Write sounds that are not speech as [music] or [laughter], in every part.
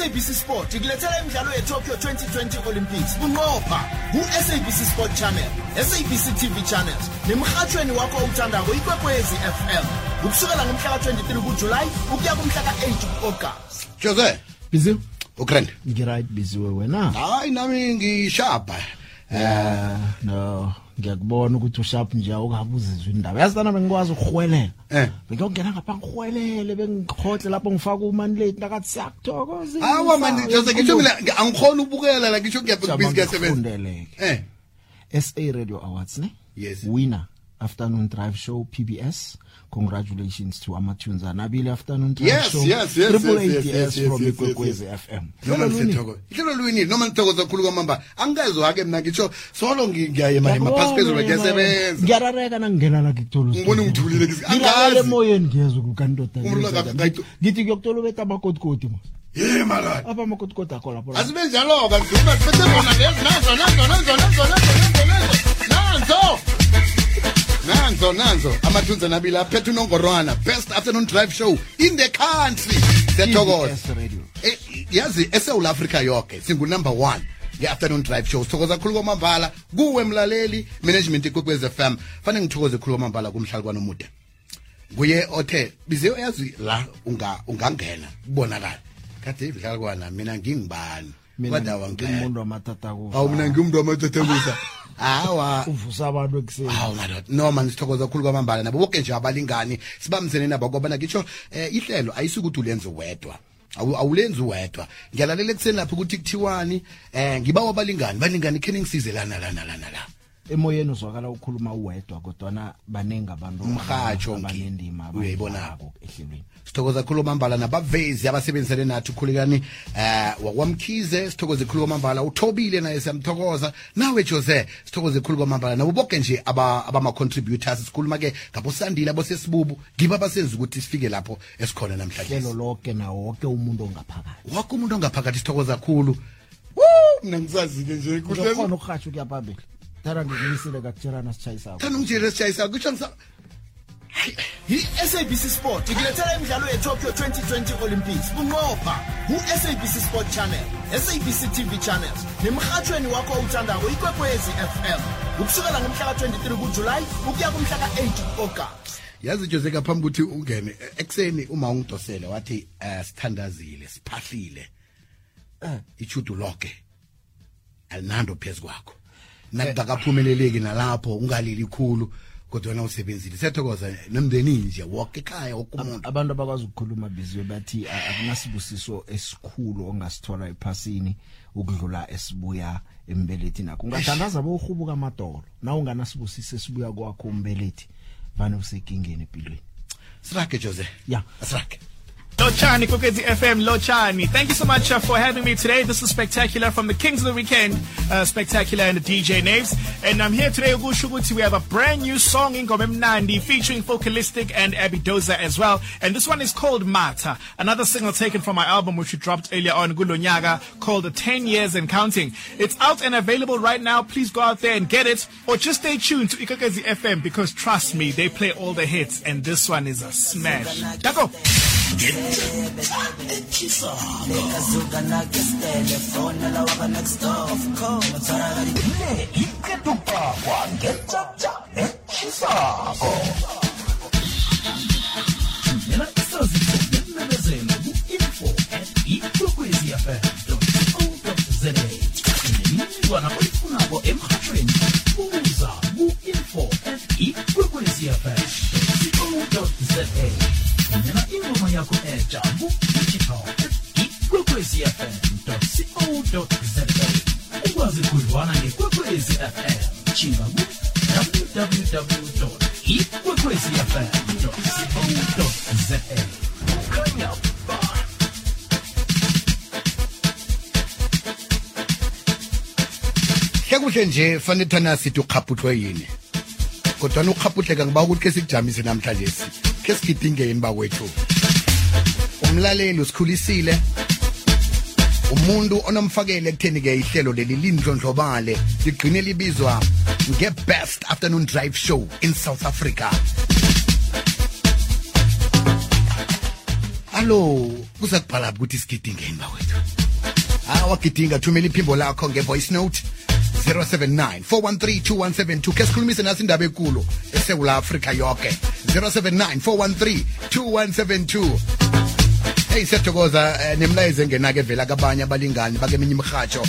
SABC Sport ikulethela imidlalo yeTokyo 2020 Olympics. Bunqopha ku-SABC Sport Channel, SABC TV channels nemhathweni wakho owuthandako ikwekwezi FM. Ukusukela ngomhla ka-23 kuJuly ukuya kumhla ka-8 kuAugust. Jose. Busy? Ugrand ngiright biziwe wena? Hayi nami ngishapa eh no. Ngiyakubona ukuthi usharp nje awukabuzizwa indaba. Yazi lana bengikwazi ukuhwelela Eh. bengiyongena ngapha ngihwelele bengikhohle lapho ngifaka umani late nakathi siyakuthokoza awa manje Jose ngisho mina ngi- angikhona ukubukela la ngisho ngiyabhizi kuyasebenza ngiyasebenzeleke eh. SA Radio Awards ne? Yes. winner. afternoon drive show pbs congratulations to amatunza nabile afternoon drive yes, show yes, yes, triple yes, yes, yes, yes, from ikwekwezi yes, yes. fm ihlelo lwini noma nithokoza khulu kwamamba angikezoke mna ngitsho solo ngiyayemayema phasi phezulu ngiyasebenza ngiyarareka nangingena la ngikuthola ngibona ngithulile angazi emoyeni ngiyezukukantotngithi ngiyokutola ubeta amakotikoti ma ye mara abamakotikoti akho lapho asibe njalo-ke asibe njalo-ke nazo nazo nazo nazo nazo nazo nazo nazo nazo amathunza nabili aphethe unongorwana best afternoon drive show in the country. Siyathokoza. Eh, yazi eSouth Africa yoke singunumber number 1 ye-afternoon drive show. Sithokoza khulu kwamambala kuwe mlaleli management ikwekwez FM fanele ngithokoze khulu kwamambala kumhlali kwanomude nguye othe bize yazi la unga ungangena kubonakala kade mhlali kwana mina ngingibani kodwa wangena mina ngimuntu wamathathakusa hawa uvusa abantu ekuseni. Hawu madoda noma sithokoza kakhulu kwamambala nabo bonke nje abalingani sibambisene nabo ngoba ngisho eh, ihlelo ayisukuthi ukuthi ulenze wedwa Awu- awulenzi wedwa ngiyalalela ekuseni lapho ukuthi kuthiwani eh ngiba wabalingani balingani kheni ngisize lana lana lana la emoyeni uzwakala ukhuluma uwedwa kodwana baningi abantu Umrhatsho ngi- abanendima uyayibona. abayidlalako ehlelweni. Sithokoza khulu kwamambala nabavezi abasebenzisane nathi ukhulekani eh wakwamkhize sithokoze khulu kwamambala uthobile naye siyamthokoza. Nawe Jose sithokoze khulu kwamambala nabo bonke nje aba abama contributors sikhuluma ke ngabosandile abosesibubu. Ngiba basenza ukuthi sifike lapho esikhona namhlanje. Lonke nawo wonke umuntu ongaphakathi. Wonke umuntu ongaphakathi sithokoza khulu. Mina ngisazike nje kuhle uzokhona ukuhatsha ukuya phambili tara Nduguisi daga Chirana Chaisa. Tanum Chirana Chaisa Guchansa. Hii SABC Sport ikuletera imidlalo ye-Tokyo 2020 Olympics bunqopha ku-SABC Sport Channel, SABC TV Channels nemrhatshweni wakho owuthandako ikwekwezi FM ukusukela ngomhla ka-23 kuJulayi ukuya kumhla ka-8 ku-Agasti. yazi jose ngaphambi ukuthi ungene ekuseni uma ungidosele wathi uh, sithandazile siphahlile eh, uh, ichudu loke alinando phezu kwakho nakungakaphumeleleki nalapho ungalili khulu kodwa na usebenzile siyathokoza nomndeni nje wonke ekhaya wokumuntu abantu abakwazi ukukhuluma biziwe bathi akunasibusiso esikhulu ongasithola ephasini ukudlula esibuya embelethi nakho ungathandaza bowuhubuka amadolo na unganasibusiso esibuya kwakho umbelethi vane usekingeni empilweni sirage Jose. Yeah. sirage Lochani, Kwekezi FM, Lochani. Thank you so much uh, for having me today. This is Spectacular from the Kings of the Weekend, uh, Spectacular and the DJ Names. And I'm here today, Ugushuguti. We have a brand new song in Gomem Nandi featuring Focalistic and Abidoza as well. And this one is called Mata, another single taken from my album which we dropped earlier on, Gulonyaga, called 10 Years and Counting. It's out and available right now. Please go out there and get it. Or just stay tuned to Ikakezi FM because trust me, they play all the hits. And this one is a smash. Nakazuka na kiss telephone Nalawa Kuhle nje fanele thana sithi ukhaphuthwe yini. Kodwa ukhaphuthleka ngiba ukuthi ke sikujamise namhlanje. Ke sigidingeni bakwethu. Umlaleli usikhulisile. Umuntu onomfakele ekutheni ke ihlelo leli lindlondlobale ligcine libizwa nge-best afternoon drive show in South Africa. allo kuza kubhala ukuthi sigidingeni bawethu awagidinga thumela iphimbo lakho nge-voice note 079 413 2172 ke sikhulumise nasi indaba ekulu esewula afrika yonke 079 413 2172 hey siyathokoza eh, nemlayezo engenake evela kabanye abalingani bakeminye imrhatsho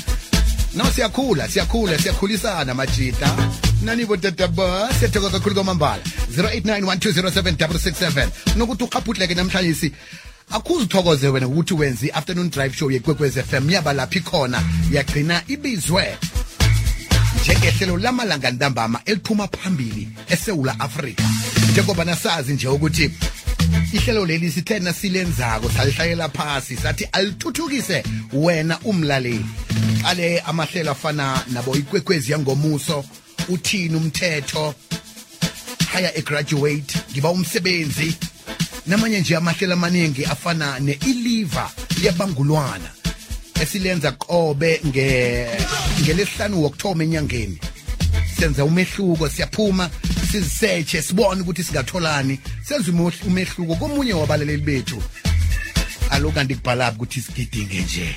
no siyakhula siyakhula siyakhulisana majita. Nanibo tataba siyathokoza kakhulu kwamambala. 0891207667 nokuthi uqaphutleke namhlanje akuzithokoze wena ukuthi wenze i-afternoon drive show yekwekwez FM yaba lapha ikhona yagcina ibizwe. Njengehlelo lamalanga ntambama eliphuma phambili esewula afrika. Njengoba nasazi nje ukuthi ihlelo leli sithe nasilenzako salihlayela phasi sathi alithuthukise wena umlaleli. Qale amahlelo afana nabo ikwekwezi yangomuso uthini umthetho haya egraduate ngiba umsebenzi. Namanye nje amahlelo amaningi afana ne-iliva yabangulwana. Esilenza qobe nge ngelesihlanu wokuthoma enyangeni. Senza umehluko siyaphuma sizisearche sibone ukuthi singatholani. Senza umehluko komunye wabalaleli bethu. Alo kanti kubhalaphi ukuthi sigidinge nje.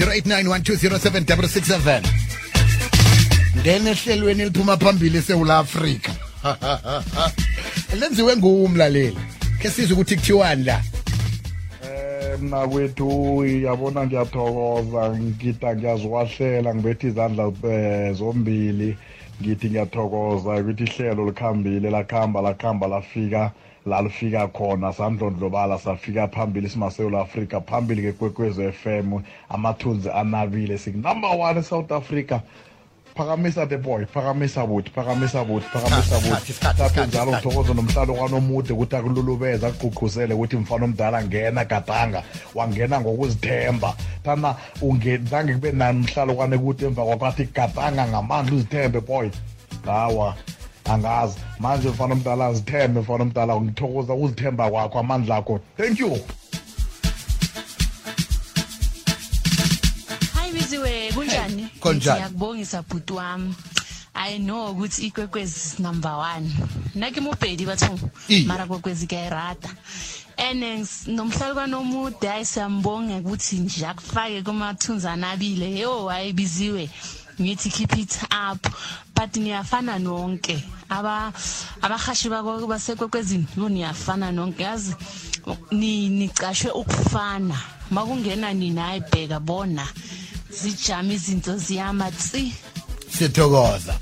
0891207667 ngena ehlelweni eliphuma phambili esewula afrika. [laughs] Lenziwe ngumlaleli ke sizwe ukuthi kuthiwani la? Mna kwethu yabona ngiyathokoza ngita ngiyaziwahlela ngibethe izandla eh, zombili. Ngithi ngiyathokoza ukuthi ihlelo likhambile lakhamba lakhamba lafika la lifika khona. Sandlondlobala safika phambili simasewula afrika phambili kekwekwezi FM amathunzi anabile. Sikunumber one eSouth Africa. Phakamisa the boy phakamisa buthi phakamisa buthi phakamisa buthi isikhathi, njalo ngithokoza nomhlalo kwanomude ukuthi akululubeza akuqhuqhuzele ukuthi mfana omdala ngena gadanga wangena ngokuzithemba. Thana zange kube namhlalo kwane kuthi emva kwakwathi gadanga ngamandla uzithembe boy. Hawa angazi. Manje mfana omdala zithembe mfana omdala ngithokoza ukuzithemba kwakho amandla akho. Thank you. Kunjani? kunjani? Ngiyakubongisa bhuti wami. I know ukuthi ikwekwezi is number 1. Naki mubhedi bathu Iye. mara kwekwezi kuyayirata. And nomhlalo kwanomude hayi siyambonga ukuthi nje akufake kumathunzi anabile. Yo hayibiziwe. Ngithi keep it up. But ngiyafana nonke. Aba abahashi bako basekwekwezini lo niyafana nonke yazi ni nicashwe ukufana. Makungena nina ayibheka bona. Zijama izinto ziyama tsi. Siyathokoza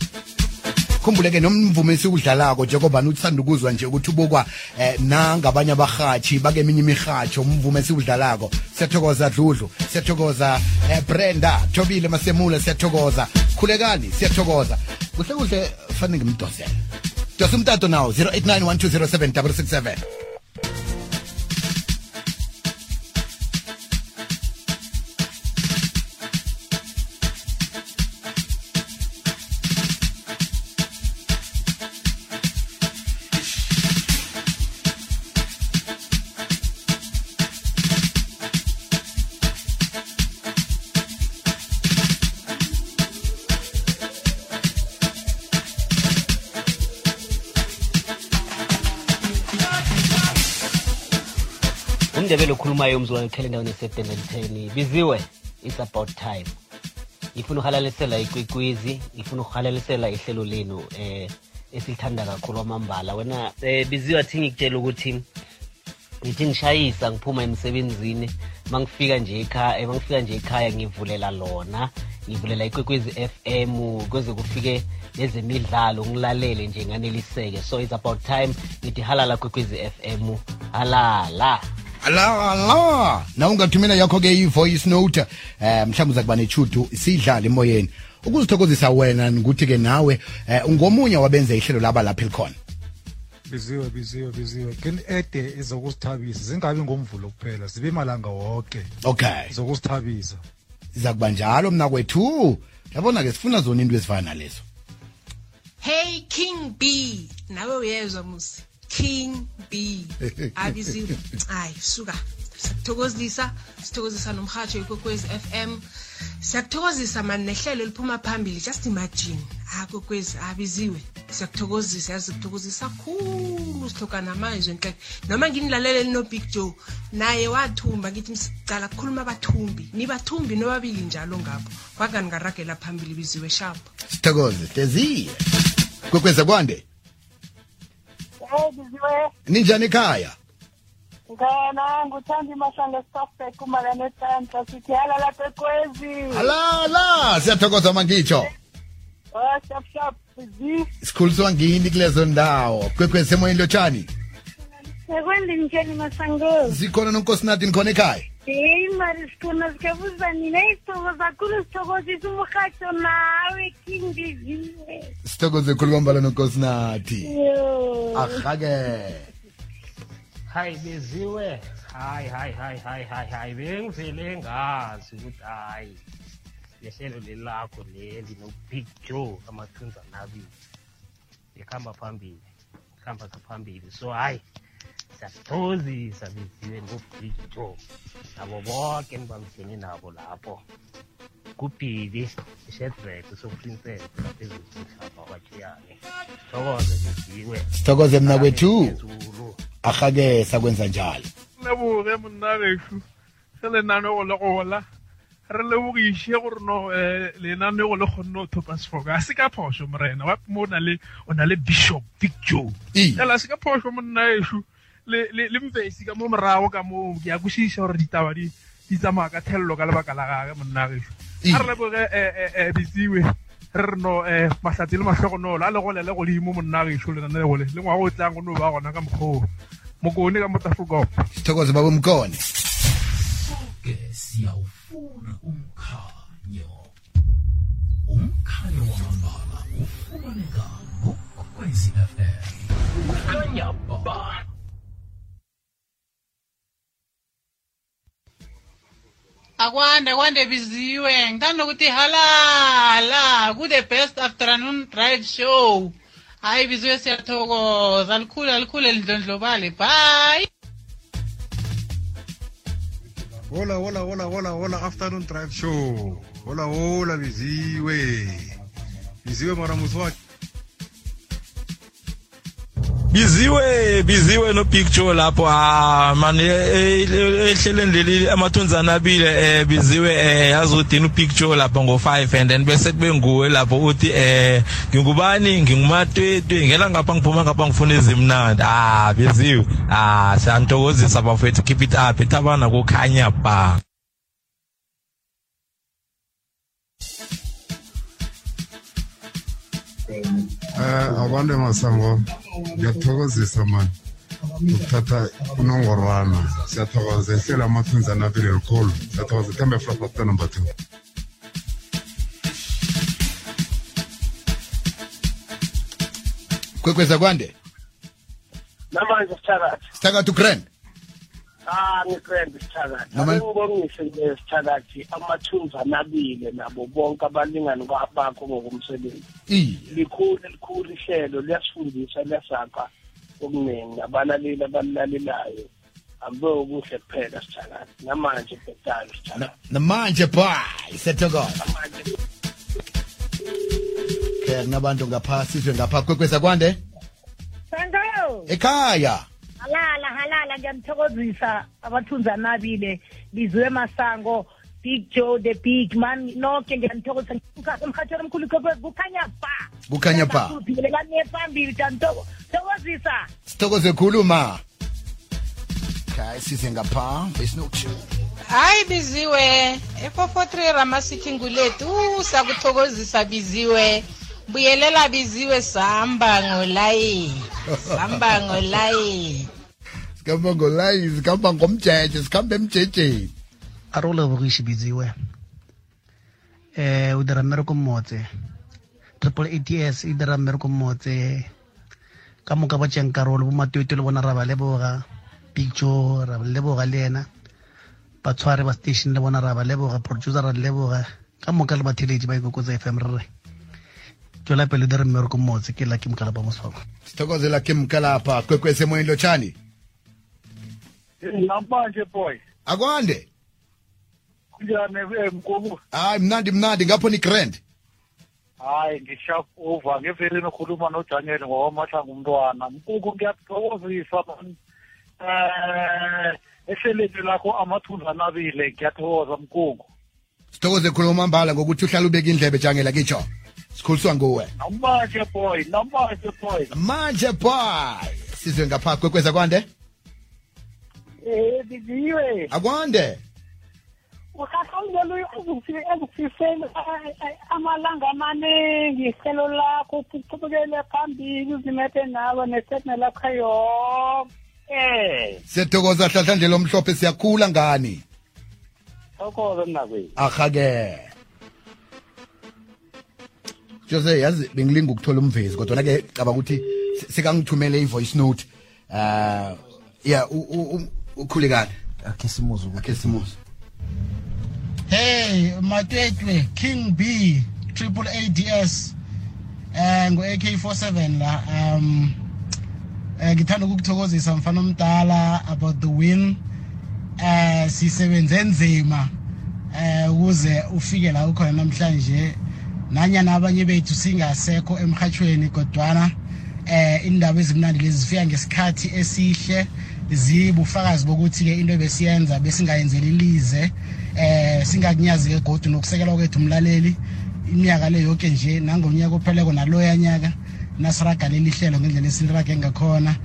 khumbuleke nomvumo esiwudlalako njengoba uthanda ukuzwa nje ukuthi ubukwa eh, nangabanye abarhatshi bakeminye imirhatsho umvumo esiwudlalako siyathokoza dludlu. Siyathokoza eh, brenda. Thobile masemula siyathokoza. Khulekani siyathokoza. Kuhle kuhle fanele ngimdosele. Dosa umtato nawo 0891207667 umndebele okhulumayo umzukwane ukhele endaweni biziwe it's about time. Ngifuna uhalalisela uhalalisela ihlelo lenu eh esilithanda kakhulu amambala. Wena eh biziwe ngikutshela ukuthi ngithi ngishayisa ngiphuma emsebenzini. Mangifika nje ekhaya mangifika nje ekhaya ngivulela lona. Ngivulela ikwekwezi FM kuze kufike nezemidlalo ngilalele nje nganeliseke. So it's about time ngithi halala kwekwezi FM halala ala ala na ungathumela yakho ke i-voice note eh mhlawumbe uza kuba nechudu sidlale emoyeni. Ukuzithokozisa wena ngikuthi ke nawe eh, ungomunye wabenza ihlelo laba lapha elikhona. Biziwe biziwe biziwe. Keni ede ezokuzithabisa zingabi ngomvulo kuphela zibe malanga wonke okay. Zokuzithabisa. Iza kuba njalo mna kwethu. Yabona ke sifuna zona into ezifana nalezo. Hey King B. Nawe uyezwa musi King B. [laughs] Abiziwe hayi suka. Siyakuthokozisa sithokozisa nomhajo ikwekwezi FM siyakuthokozisa man nehlelo liphuma phambili. Just imagine. Ha kokwezi abiziwe siyakuthokozisa yazi kuthokozisa khulu. Sihloka namazwi enhle. Noma nginilalele lino-big joe naye wathumba ngithi msicala kukhuluma abathumbi. Nibathumbi nobabili njalo ngapho. Kwangani ngaragela phambili biziwe shampo sithokoze teziye kwekweza kwande. ninjani khaya mngana wangu thandi mashango sitafute kumalane sandla sithi hala lapha halala siyathokoza mangitsho. Oh, Siyapshap sikhuliswa ngini kulezo ndawo? Kwekwezi semoyeni lotshani? Sekwendimtsheni masango sikhona nonkosinathi nikhona ekhaya? Heyi mari sikhona sikabuza nina. Isitoko zakhulu sithokozisa umrhatsho nawe king biziwe sithokoze khulu kwambala nonkosinathi yo. Ahake. Hayi beziwe. Hayi hayi hayi hayi hayi hayi bengivele ngazi ukuthi hayi lehlelo leli lakho leli no-big joe amathunza nabili likhamba phambili likhamba phambili so hayi siyakuthokozisa biziwe no-big joe nabo bonke enibambisene nabo lapho. Kubhili ishedrek soprincess ngaphezulu komhlaba wakhiyane thokoze beziwe sithokoze mna kwethu. Ahake sakwenza njalo. Leboge monna gešo ge lenaneo le gola re lebogiše gore no um lenaneo le kgonne o thopa sefoka. A se ka phoso morena. Wa mo o na le bishop vic joe fela a se ka phoso monna ešo le le- le mfesi ka mo morago ka moo ke ya kwešiša gore ditaba di di tsamaya ka thelelo ka lebaka la gage monna gešo. A re leboge um bitsiwe re re no um mahlatsi le mahlogonolo a le gole le godimo monna gešo lenane le gole le ngwago o tlang go no ba gona ka mokgoo mokone ka motafokopo sithokoze baba mkone ke siyawufuna umkhanyo. Umkhanyo wamambala ufumaneka ngokwezi fm ukhanya ba akwande kwande biziwe. Ngithanda ukuthi halala ku-the best afternoon drive show. Hayi biziwe siyathokoza. Likhulu alikhule lindlondlobale bye. Hola hola hola hola hola afternoon drive show. Hola hola biziwe. Biziwe maramusi wakhe biziwe biziwe no picture lapho ah man ehleleni leli amathunzana abile eh biziwe eh yazodina u picture lapho ngo5 and then bese kube nguwe lapho uthi eh ngingubani? Ngingumatwetwe ngela ngapha ngiphuma ngapha ngifuna izimnandi ah biziwe. Ah siyantokozisa bafethu keep it up. Ithabana kukhanya ba eh abantu emasango ngiyathokozisa mani ukuthatha unongorwana siyathokoza. Ehlela amathunzana abili likhulu. Siyathokoza. Thembe flafata number two. Kwekweza kwande? Namanje sithakathi sithakathi ugrand ah ngikrend sithakathi Noma- angibongise nje sithakathi amathunza nabile nabo bonke abalingani kwabakho ngokomsebenzi. Iye. Likhulu likhulu ihlelo liyasifundisa liyasakha okuningi abalaleli abalilalelayo abe okuhle kuphela sithakathi namanje bhetalo sithakathi namanje bye siyathokoza ke kunabantu ngapha sizwe ngapha kwekweza kwande? Sango ekhaya. Halala halala ngiyamthokozisa abathunzi anabile biziwe masango big joe the big man noke ngiyamthokozisa. Emhathweni omkhulu ikwekwezi kukhanya ba kukhanya ba uphile kanye phambili ngiyamthokozisa. Sithokoze khuluma khayi size ngapha besinokusho hayi biziwe. E-443 ramasithi ngulethu uh, sakuthokozisa biziwe. Buyelela biziwe sihamba ngolayini sihamba ngolayini sikhamba ngolayi sikhamba ngomjeje sikhamba emjejeni. A re o lebogiše bitsiwe um o dira mmereko mmotse. Triple ats e dira mmereko mmotse. Ka moka ba tseng karolo bo matoto le bona ra ba leboga. Picture ra ba leboga le ena batshware ba station le bona ra ba leboga producer ra leboga. Ka moka le batheletši ba ikokotsa fm re re twela pele di re mmereko motse ke la ke mkalapa moswaba sithokozela ke mkalapa kwekwese moyeni lotshani nampanje boy. Akwande. Kunjani eh, mkubu hayi mnandi mnandi ngapho nigrand. Hayi ngishap over ngevelini okhuluma nodaniel ngowamahlangu umntwana mkuku ngiyathokozisa mani um eh, ehleleni lakho amathunza anabile ngiyathokoza mkungu sithokoze khuluma mbala ngokuthi uhlala ubeka indlebe jangela kitsho sikhuliswa nguwe. Namanje boy namanje boy. Manje boy. Sizwe ngapha kwekweza kwande? Eh biziwe akwande? Usahlangelo ezikufisela amalanga amaningi ihlelo lakho uqhubekele phambili uzimethe nawe nesetne lakho yonke. Siyathokoza hlahlandlela omhlophe siyakhula ngani? Thokoza mnakwethu ahake. Jose yazi bengilinga ukuthola umvezi kodwa ke caba ukuthi sekangithumele ivoice note uh yeah ukhulekani akhe simuzu akhe simuzu Hey Matwetwe King B Triple ADS eh ngo AK47 la um eh ngithanda ukukuthokozisa mfana omdala about the win. Eh sisebenze nzima eh ukuze ufike la ukhona namhlanje. Nanyana abanye bethu singasekho emhathweni kodwana eh indaba ezimnandi lezi zifika ngesikhathi esihle zibufakazi bokuthi ke into ebesiyenza besingayenzeli lize eh singakunyazi ke godu nokusekela kwethu umlaleli iminyaka le yonke nje nangonyaka opheleko naloya nyaka nasiraga leli hlelo ngendlela esilirage ngakhona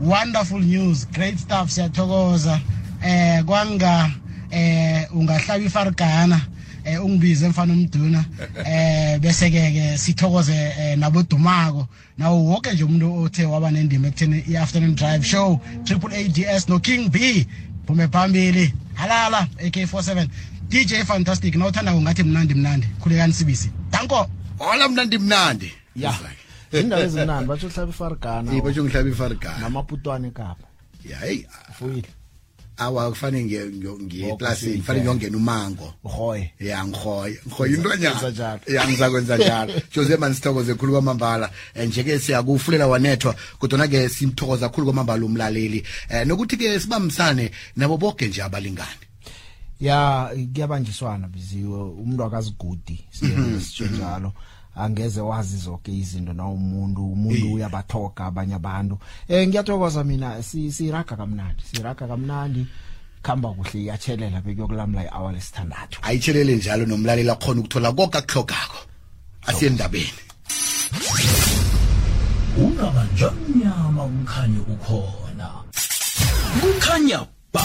wonderful news great stuff siyathokoza. Eh kwanga eh ungahlaba ifargana eh ungibize mfana umduna [laughs] eh bese ke ke sithokoze eh, nabodumako. Nawo wonke nje umuntu othe waba nendima ekutheni i-afternoon drive show triple ads no king b phume phambili. Halala ak47 dj fantastic nawuthanda ngathi mnandi mnandi khulekani sibisi. Danko! Ola mnandi mnandi. Ya. Indaba ezimnandi [laughs] batsho uhlaba ifargana Eh, batsho ngihlaba ifargana namaputwane kapa ya hey fuyile. Awa kufanele ngiye ngiye- ngiye eplasini kusihle. kufanele ngiyongena umango uhoye ya ngihoye ngihoye njalo. ya ngizakwenza njalo. [laughs] Jose mani sithokoze khulu kwamambala. Eh, nje-ke siyakufulela wanethwa kodwana-ke simthokoza khulu kwamambala umlaleli. Um nokuthi-ke sibambisane nabo boke nje abalingani. Ya kuyabanjiswana biziwe umuntu akazigudi Mhm, sitsho njalo angeze wazi zonke izinto na umuntu umuntu uyabathoga abanye abantu. Eh ngiyathokoza mina si siraga kamnandi siraga kamnandi. Khamba kuhle iyatshelela bekuyokulamla i-hour lesithandathu. Ayitshelele njalo nomlaleli akhona ukuthola konke akuhlogako asiye ungaba ungabanjwa mnyama umkhanye ukhona kukhanya ba